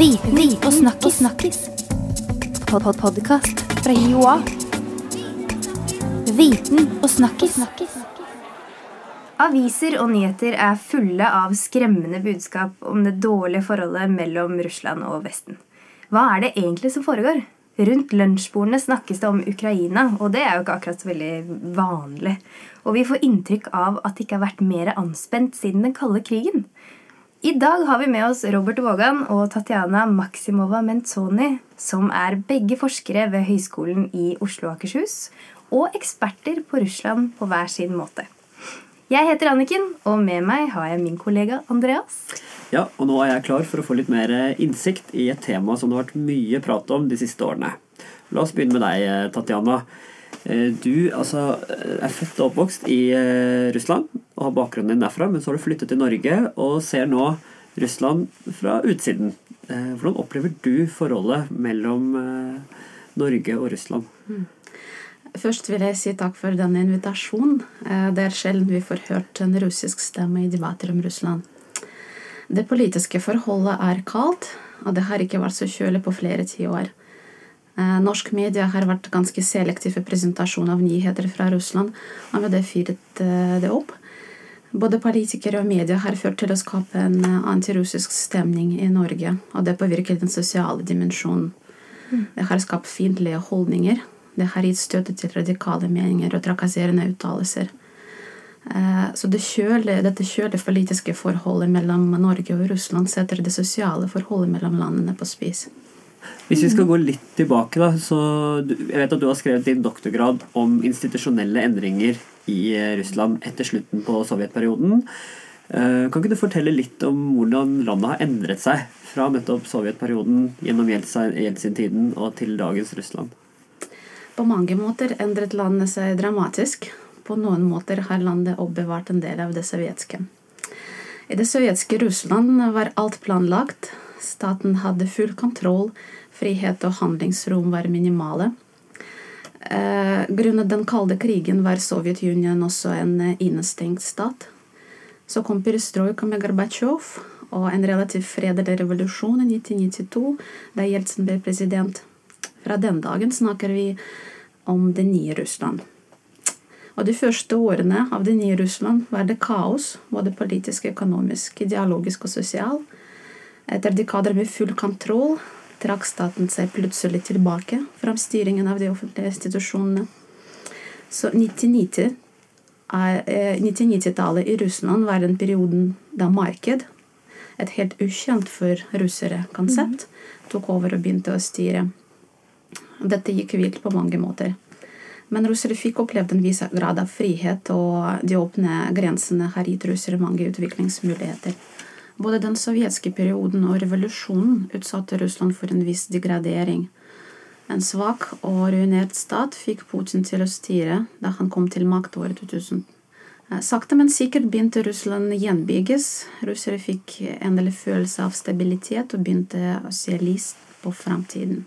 Viten og snakkis. snakkis. Pod -pod Podkast fra Joa. Viten og snakkis. Aviser og nyheter er fulle av skremmende budskap om det dårlige forholdet mellom Russland og Vesten. Hva er det egentlig som foregår? Rundt lunsjbordene snakkes det om Ukraina, og det er jo ikke akkurat så veldig vanlig. Og vi får inntrykk av at det ikke har vært mer anspent siden den kalde krigen. I dag har vi med oss Robert Vågan og Tatjana Maksimova Mentoni, som er begge forskere ved Høgskolen i Oslo og Akershus, og eksperter på Russland på hver sin måte. Jeg heter Anniken, og med meg har jeg min kollega Andreas. Ja, og nå er jeg klar for å få litt mer innsikt i et tema som det har vært mye prat om de siste årene. La oss begynne med deg, Tatjana. Eh, Du altså, er født og oppvokst i eh, Russland og har bakgrunnen din derfra, men så har du flyttet til Norge og ser nå Russland fra utsiden. Eh, Hvordan opplever du forholdet mellom eh, Norge og Russland? Først vil jeg si takk for denne invitasjonen. Eh, Det er sjelden vi får hørt en russisk stemme i debatter om Russland. Det politiske forholdet er kaldt, og det har ikke vært så kjølig på flere tiår. Eh, Norsk media har vært ganske selektiv i presentasjon av nyheter fra Russland, og med det fyret eh, det opp. Både politikere og media har ført til å skape en eh, antirussisk stemning i Norge, og det påvirker den sosiale dimensjonen. Det har skapt fiendtlige holdninger. Det har gitt støtte til radikale meninger og trakasserende uttalelser. Så det kjøle, dette kjølige politiske forholdet mellom Norge og Russland setter det sosiale forholdet mellom landene på spiss. Hvis vi skal gå litt tilbake, da, så Jeg vet at du har skrevet din doktorgrad om institusjonelle endringer i eh, Russland etter slutten på sovjetperioden. Eh, Kan ikke du fortelle litt om hvordan landet har endret seg fra nettopp sovjetperioden gjennom Jeltsin- Jeltsin-tiden og til dagens Russland? På mange måter endret landet seg dramatisk. På noen måter har landet oppbevart en del av det sovjetske. I det sovjetske Russland var alt planlagt. Staten hadde full kontroll. Frihet og handlingsrom var minimale. Eh, grunnet den kalde krigen var Sovjetunionen også en eh, innestengt stat. Så kom perestrojka med Gorbatsjov og en relativt fredelig revolusjon i 1992, da Jeltsin ble president. Fra den dagen snakker vi om det nye Russland. Og de første årene av det nye Russland var det kaos, både politisk, økonomisk, ideologisk og sosial. Etter dekader med full kontroll trakk staten seg plutselig tilbake fra styringen av de offentlige institusjonene. Så 1990 er- eh, 1990-tallet i Russland var den perioden da marked, et helt ukjent for russere konsept, tok over og begynte å styre. Dette gikk vilt på mange måter. Men russere fikk opplevd en viss grad av frihet, og de åpne grensene har gitt russere mange utviklingsmuligheter. Både den sovjetske perioden og revolusjonen utsatte Russland for en viss degradering. En svak og ruinert stat fikk Putin til å styre da han kom til makt året 2000. Eh, Sakte, men sikkert begynte Russland gjenbygges. Russere fikk endelig følelse av stabilitet og begynte å se lyst på framtiden.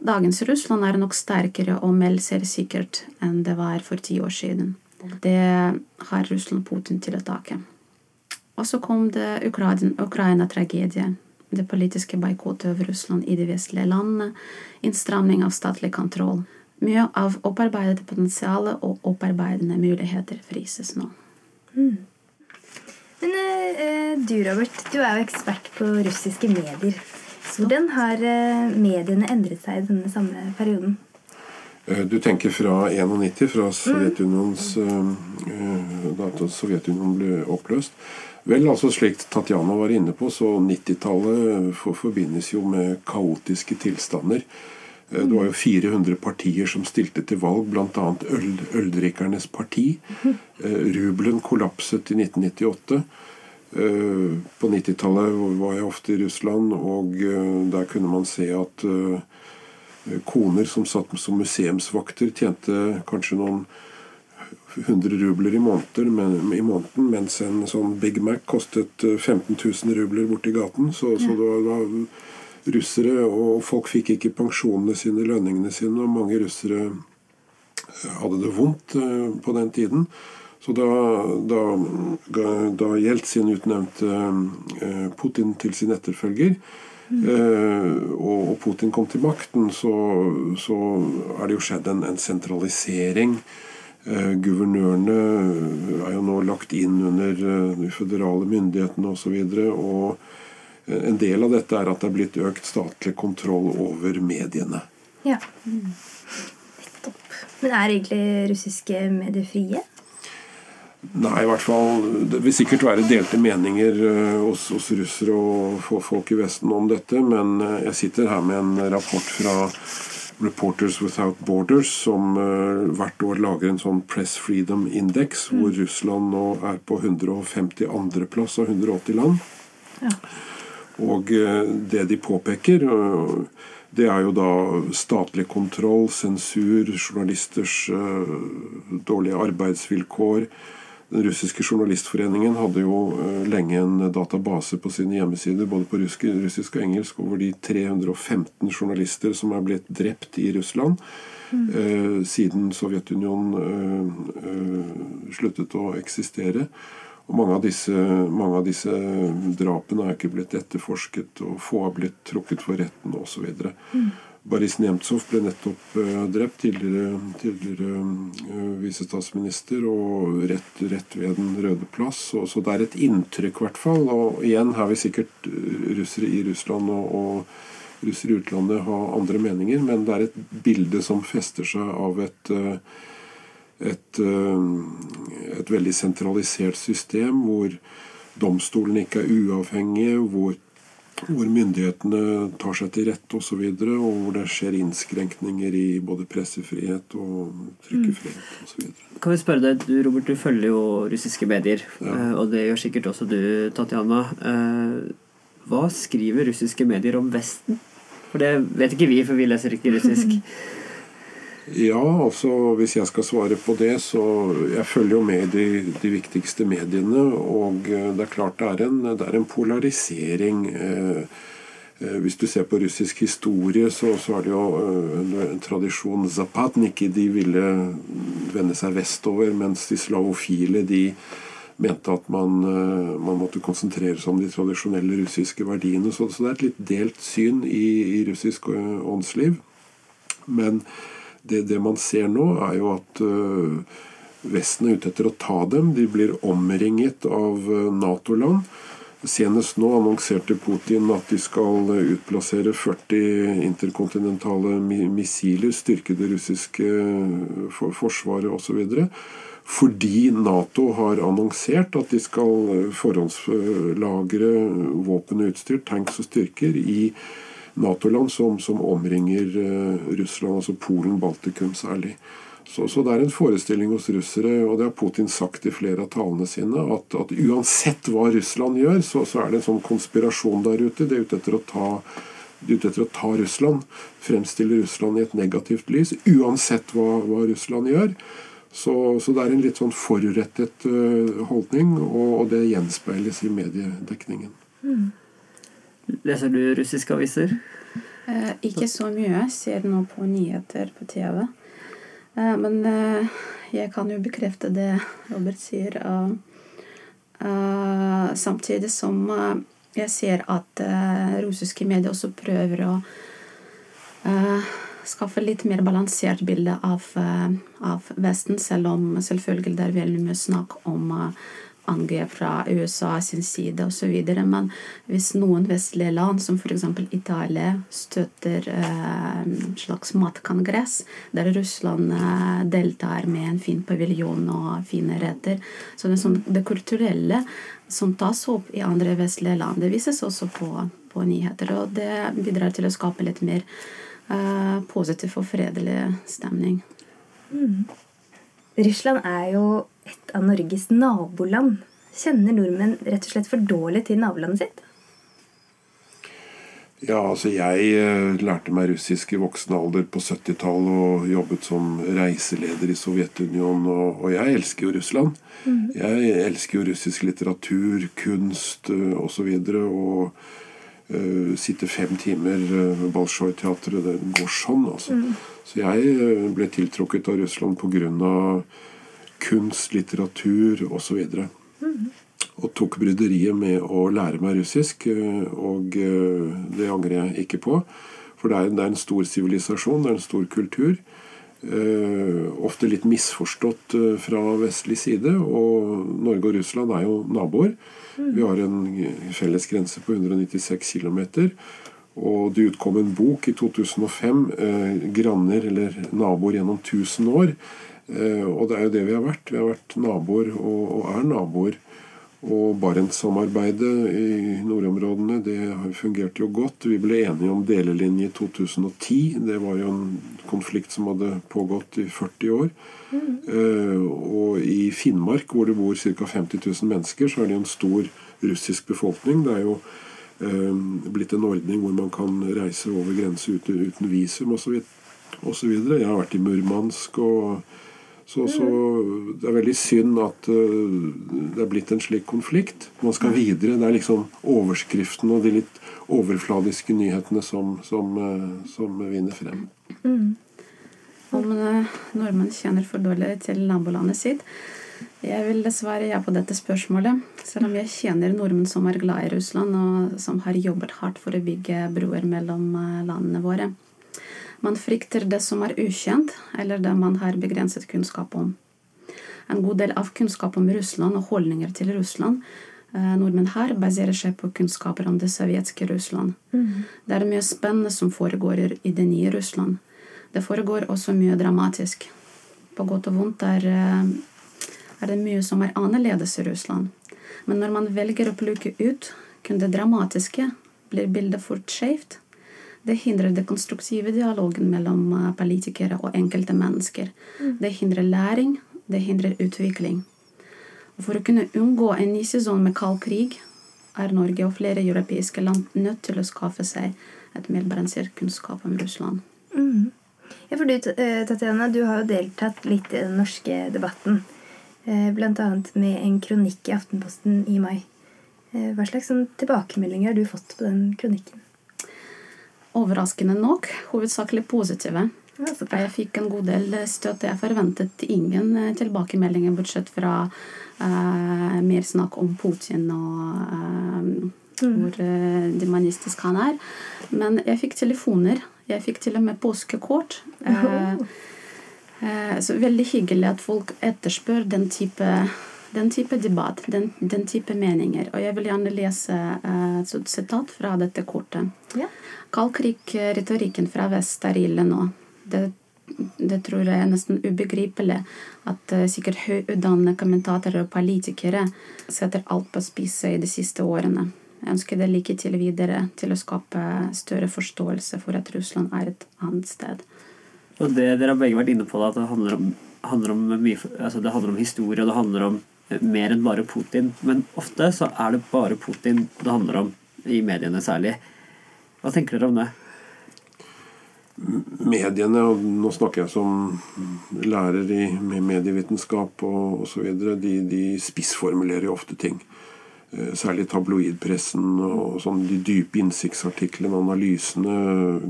Dagens Russland er nok sterkere og mer selvsikkert enn det var for ti år siden. Det har Russland Putin til å take. Og så kom det Ukraina- Ukraina-tragedien. Det politiske boikottet av Russland i de vestlige landene. Innstramning av statlig kontroll. Mye av opparbeidet potensial og opparbeidende muligheter frises nå. Men eh, du, Robert, du er jo ekspert på russiske medier. Hvordan har eh, mediene endret seg i denne samme perioden? Eh, Du tenker fra 91, fra Sovjetunionens mm. Da Sovjetunionen ble oppløst. Vel, altså slik Tatjana var inne på, så 90-tallet forbindes jo med kaotiske tilstander. Eh, Det var jo 400 partier som stilte til valg, bl.a. Øl, Øldrikkernes parti. Eh, Rubelen kollapset i 1998. Eh, På 90-tallet var jeg ofte i Russland, og der kunne man se at koner som satt som museumsvakter, tjente kanskje noen hundre rubler i måneden, men, i måneden, mens en sånn Big Mac kostet eh, 15 000 rubler borti gaten. Så, så det var, var russere, og folk fikk ikke pensjonene sine, lønningene sine, og mange russere hadde det vondt eh, på den tiden. Så da, da, da Jeltsin utnevnte eh, Putin til sin etterfølger, eh, og Putin kom til makten, så, så er det jo skjedd en, en sentralisering. Eh, guvernørene er jo nå lagt inn under de føderale myndighetene osv. Og, så og en del av dette er at det er blitt økt statlig kontroll over mediene. Ja. Nettopp. Men er egentlig russiske medier frie? Nei, i hvert fall Det vil sikkert være delte meninger eh, hos, hos russere og folk i Vesten om dette, men eh, jeg sitter her med en rapport fra Reporters Without Borders, som uh, hvert år lager en sånn Press Freedom Index, mm. hvor Russland nå er på 152.-plass av 180 land. Ja. Og uh, det de påpeker, uh, det er jo da statlig kontroll, sensur, journalisters dårlige arbeidsvilkår den russiske journalistforeningen hadde jo eh, lenge en database på sine hjemmesider både på russisk og engelsk over de 315 journalister som er blitt drept i Russland mm. eh, siden Sovjetunionen eh, eh, sluttet å eksistere. Og mange av, disse, mange av disse drapene er ikke blitt etterforsket, og få har blitt trukket for retten osv. Mm. Boris Nemtsov ble nettopp uh, drept, tidligere, tidligere uh, visestatsminister, og rett, rett, ved Den røde plass. Og, så det er et inntrykk, i hvert fall. Og igjen har vi sikkert eh, russere i Russland og, og russere i utlandet ha andre meninger, men det er et bilde som fester seg av et et, et veldig sentralisert system hvor domstolene ikke er uavhengige, hvor hvor myndighetene tar seg til rette osv., og, så videre, og hvor det skjer innskrenkninger i både pressefrihet og trykkefrihet mm. osv. Kan vi spørre deg, du Robert, du følger jo russiske medier, ja. Eh, og det gjør sikkert også du, Tatjana. Eh, hva skriver russiske medier om Vesten? For det vet ikke vi, for vi leser ikke russisk. Ja, altså hvis jeg skal svare på det, så Jeg følger jo med i de, de viktigste mediene, og eh, det er klart det er en, det er en polarisering. Eh, eh, hvis du ser på russisk historie, så, så er det jo en, en tradisjon Zapatniki de ville vende seg vestover, mens de slavofile de mente at man, man måtte konsentrere seg om de tradisjonelle russiske verdiene. Så, så det er et litt delt syn i, i russisk åndsliv. Men det, det, man ser nå, er jo at uh, Vesten er ute etter å ta dem. De blir omringet av uh, Nato-land. Senest nå annonserte Putin at de skal utplassere 40 interkontinentale missiler, styrke det russiske for forsvaret osv. Fordi Nato har annonsert at de skal forhåndslagre våpen og utstyr, tanks og styrker, i Nato-land som, som, omringer uh, Russland, altså Polen, Baltikum særlig. Så, så, det er en forestilling hos russere, og det har Putin sagt i flere av talene sine, at, at uansett hva Russland gjør, så, så, er det en sånn konspirasjon der ute. De er ute etter å ta, ute etter å ta Russland. Fremstille Russland i et negativt lys. Uansett hva, hva Russland gjør. Så, så, det er en litt sånn forurettet uh, holdning, og, og, det gjenspeiles i mediedekningen. Mm. Leser du russiske aviser? Eh, ikke så mye. Jeg ser nå på nyheter på TV. Eh, men eh, jeg kan jo bekrefte det Robert sier. Eh, samtidig som eh, jeg ser at eh, russiske medier også prøver å skaffe litt mer balansert bilde av, av Vesten, selv om selvfølgelig det er veldig mye snakk om angrep fra USA sin side osv. Men hvis noen vestlige land, som f.eks. Italia, støtter eh, en slags matkongress, der Russland eh, deltar med en fin paviljon og fine retter Så det, sånn, det, kulturelle som tas opp i andre vestlige land, det vises også på, på nyheter. Og det bidrar til å skape litt mer eh, positiv og fredelig stemning. Mm. Russland er jo et av Norges naboland. Kjenner nordmenn rett og slett for dårlig til nabolandet sitt? Ja, altså jeg eh, lærte meg russisk i voksen alder på 70-tallet og jobbet som reiseleder i Sovjetunionen, og, jeg elsker jo Russland. Mm. Jeg elsker jo russisk litteratur, kunst osv. Og, så og uh, sitte fem timer ved uh, Bolsjoj-teatret. Det går sånn, altså. Mm. Så jeg ble tiltrukket av Russland av kunst, litteratur osv. Og tok bryderiet med å lære meg russisk, eh, og eh, det angrer jeg ikke på. For det er, det er en stor sivilisasjon, det er en stor kultur. Eh, ofte litt misforstått fra vestlig side. Og Norge og Russland er jo naboer. Vi har en felles grense på 196 km. Og det utkom en bok i 2005, eh, 'Granner eller naboer gjennom 1000 år'. Eh, og det er jo det vi har vært. Vi har vært naboer og, er naboer. Og Barentssamarbeidet i nordområdene det har fungert jo godt. Vi ble enige om delelinje i 2010. Det var jo en konflikt som hadde pågått i 40 år. Eh, og i Finnmark, hvor det bor ca. 50 000 mennesker, så er det jo en stor russisk befolkning. Det er jo eh, blitt en ordning hvor man kan reise over grense uten, uten visum osv. Jeg har vært i Murmansk og så, så det er veldig synd at uh, det er blitt en slik konflikt. Man skal videre. Det er liksom overskriften og de litt overfladiske nyhetene som, som, uh, som vinner frem. Om eh, nordmenn kjenner for dårlig til nabolandet sitt. Jeg vil svare ja på dette spørsmålet. Selv om jeg kjenner nordmenn som er glad i Russland, og som har jobbet hardt for å bygge broer mellom eh, landene våre. Man frykter det som er ukjent, eller det man har begrenset kunnskap om. En god del av kunnskap om Russland og holdninger til Russland eh, nordmenn her baserer seg på kunnskaper om det sovjetiske Russland. Det er mye spennende som foregår i det nye Russland. Det foregår også mye dramatisk. På godt og vondt er, eh, er det mye som er annerledes i Russland. Men når man velger å plukke ut kun det dramatiske, blir bildet fort skjevt. Det hindrer den konstruktive dialogen mellom eh, politikere og enkelte mennesker. Det hindrer læring, det hindrer utvikling. Og For å kunne unngå en ny sesong med kald krig er Norge og flere europeiske land nødt til å skaffe seg et mer balansert kunnskap om Russland. Ja, for du, eh, Tatjana, du har jo deltatt litt i den norske debatten. Bl.a. Blant annet med en kronikk i Aftenposten i mai. Eh, Hva slags sånn tilbakemeldinger har du fått på den kronikken? Overraskende nok hovedsakelig positive. Jeg fikk en god del støtte. Jeg forventet ingen eh, tilbakemeldinger, bortsett fra uh, mer snakk om Putin og eh, hvor uh, demonistisk han er. Men jeg fikk telefoner. Jeg fikk til og med påskekort. Så veldig hyggelig at folk etterspør den type, den type debatt, den, den type meninger. Og jeg vil gjerne lese eh, et sitat fra dette kortet. Ja. Kald krig-retorikken fra vest er ille nå. Det, det tror jeg er nesten ubegripelig at eh, sikkert høyutdannede kommentatorer og politikere setter alt på spisset i de siste årene. Jeg ønsker det like til videre til å skape større forståelse for at Russland er et annet sted. Og det dere har begge vært inne på, da, at det handler om, handler om mye altså Det handler om historie, og det handler om mer enn bare Putin. Men ofte så er det bare Putin det handler om, i mediene særlig. Hva tenker dere om det? mediene, og nå snakker jeg som lærer i med medievitenskap og osv., de, de spissformulerer jo ofte ting. Eh, Særlig tabloidpressen og sånn de dype innsiktsartiklene, analysene,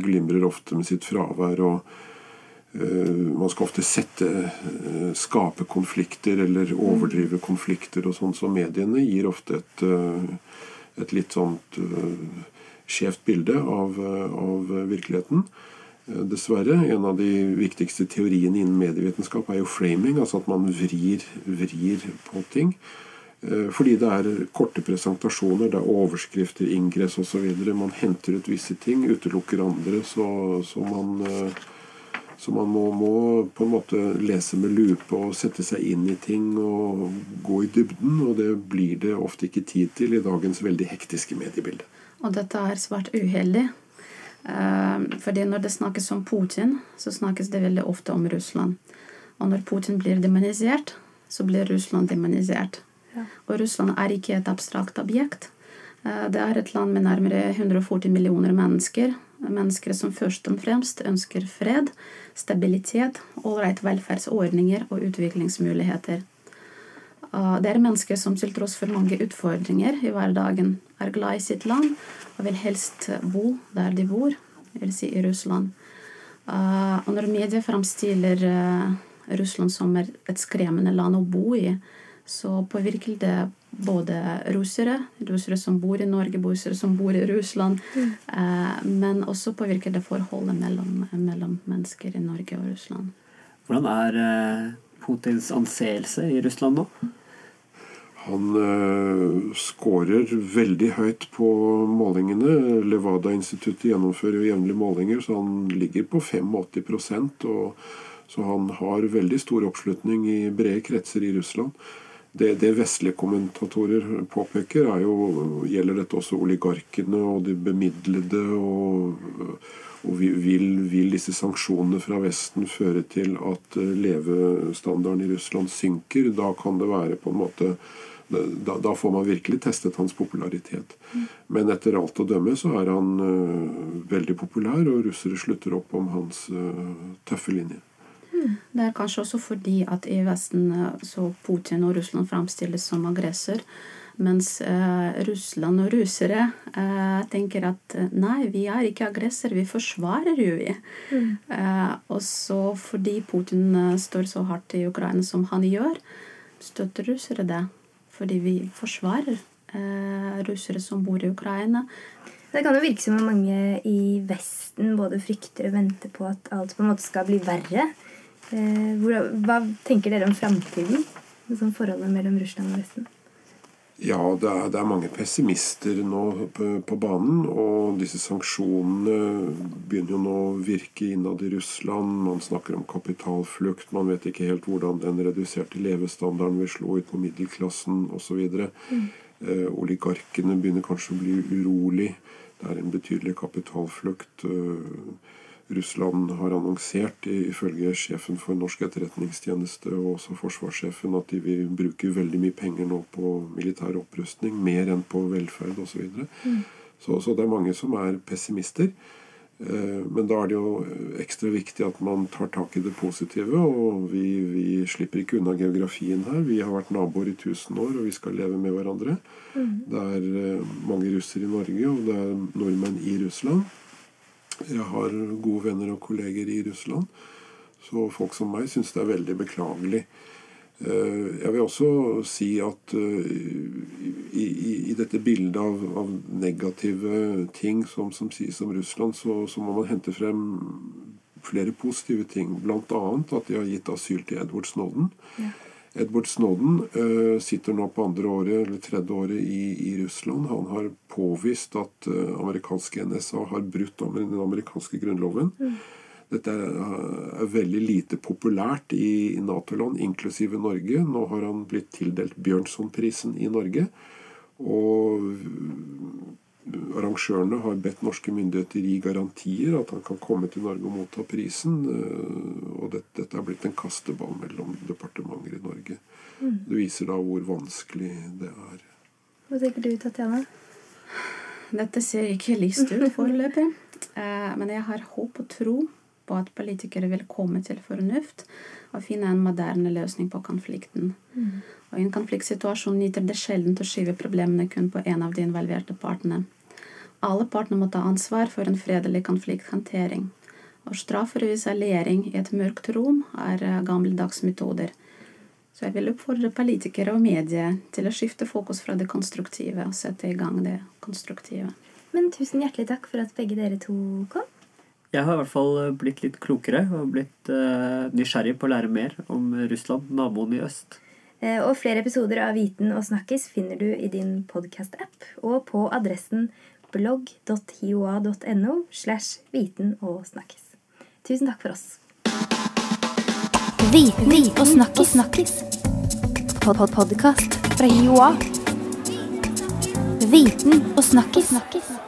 glimrer ofte med sitt fravær. og Man skal ofte sette eh, skape konflikter eller overdrive konflikter og sånn, så mediene gir ofte et, eh, et litt sånt eh, skjevt bilde av, eh, av virkeligheten. Eh, Dessverre. En av de viktigste teoriene innen medievitenskap er jo framing, altså at man vrir, vrir på ting. Eh, Fordi det er korte presentasjoner, det er overskrifter, ingress osv. Man henter ut visse ting, utelukker andre, så, så man eh, så man må, må på en måte lese med lupe og sette seg inn i ting og gå i dybden. Og det blir det ofte ikke tid til i dagens veldig hektiske mediebilde. Og dette er svært uheldig. Eh, fordi når det snakkes om Putin, så snakkes det veldig ofte om Russland. Og når Putin blir demonisert, så blir Russland demonisert. Og Russland er ikke et abstrakt objekt. Eh, Det er et land med nærmere 140 millioner mennesker. Mennesker som først og fremst ønsker fred, stabilitet, ålreit velferdsordninger og utviklingsmuligheter. Uh, Det er mennesker som til tross for mange utfordringer i hverdagen er glad i sitt land og vil helst bo der de bor, vil si i Russland. Uh, Og når media framstiller uh, Russland som et skremmende land å bo i, så påvirker det både russere, russere som bor i Norge, russere som bor i Russland, mm. eh, men også påvirker det forholdet mellom, mellom, mennesker i Norge og Russland. Hvordan er eh, Putins anseelse i Russland nå? Han eh, scorer veldig høyt på målingene. Levada-instituttet gjennomfører jo jevnlige målinger, så han ligger på 85% og Så han har veldig stor oppslutning i brede kretser i Russland. Det, det vestlige kommentatorer påpeker, er jo, gjelder dette også oligarkene og de bemidlede. og, og vil, vil, disse sanksjonene fra Vesten føre til at levestandarden i Russland synker? Da kan det være på en måte da, da, får man virkelig testet hans popularitet. Men etter alt å dømme så er han uh, veldig populær, og russere slutter opp om hans uh, tøffe linje. Mm. Det er kanskje også fordi at i Vesten så Putin og Russland framstilles som aggressor. Mens eh, Russland og russere eh, tenker at nei, vi er ikke aggressor, vi forsvarer jo vi. Mm. Eh, og så fordi Putin står så hardt i Ukraina som han gjør, støtter russere det fordi vi forsvarer eh, russere som bor i Ukraina. Det kan jo virke som om mange i Vesten både frykter og venter på at alt på en måte skal bli verre. Eh, hva tenker dere om framtiden? Sånn forholdet mellom Russland og Vesten? Ja, det er, det er, mange pessimister nå på, på, banen. Og disse sanksjonene begynner jo nå å virke innad i Russland. Man snakker om kapitalflukt. Man vet ikke helt hvordan den reduserte levestandarden vil slå ut på middelklassen osv. Mm. Eh, oligarkene begynner kanskje å bli urolig. Det er en betydelig kapitalflukt. Eh, Russland har annonsert, ifølge sjefen for norsk etterretningstjeneste og også forsvarssjefen, at de vil bruke veldig mye penger nå på militær opprustning, mer enn på velferd osv. Så, videre. mm. så Så det er mange som er pessimister. Eh, men da er det jo ekstra viktig at man tar tak i det positive. Og vi, vi slipper ikke unna geografien her. Vi har vært naboer i 1000 år, og vi skal leve med hverandre. Mm. Det er eh, mange russere i Norge, og det er nordmenn i Russland. Jeg har gode venner og kolleger i Russland. Så folk som meg syns det er veldig beklagelig. Eh, jeg vil også si at eh, i, i, i dette bildet av, av, negative ting som, som sies om Russland, så, så, må man hente frem flere positive ting. Bl.a. at de har gitt asyl til Edward Snowden. Ja. Edward Snowden uh, sitter nå på andre året, eller tredje året i, i Russland. Han har påvist at uh, amerikanske NSA har brutt den amerikanske grunnloven. Mm. Dette er, er, veldig lite populært i, i Nato-land, inklusive Norge. Nå har han blitt tildelt Bjørnsonprisen i Norge. Og arrangørene har bedt norske myndigheter gi garantier at han kan komme til Norge og motta prisen. Eh, og dette, dette er blitt en kasteball mellom departementer. Det viser da hvor vanskelig det er. Hva tenker du, Tatjana? Dette ser ikke lyst ut foreløpig. Eh, men jeg har håp og tro på at politikere vil komme til fornuft og finne en moderne løsning på konflikten. Mm. Og I en konfliktsituasjon nyter det sjelden å skyve problemene kun på en av de involverte partene. Alle partene må ta ansvar for en fredelig konflikthåndtering. Og straffer og isolering i et mørkt rom er eh, gammeldags metoder. Så jeg vil oppfordre politikere og medier til å skifte fokus fra det konstruktive og sette i gang det konstruktive. Men tusen hjertelig takk for at begge dere to kom. Jeg har i hvert fall blitt litt klokere og blitt uh, nysgjerrig på å lære mer om Russland, naboen i øst. Uh, og flere episoder av Viten og Snakkis finner du i din podkast-app og på adressen blogg.hioa.no slash viten og snakkis. Tusen takk for oss. Viten og snakkis. Podkast fra Joa. Viten og snakkis. snakkis.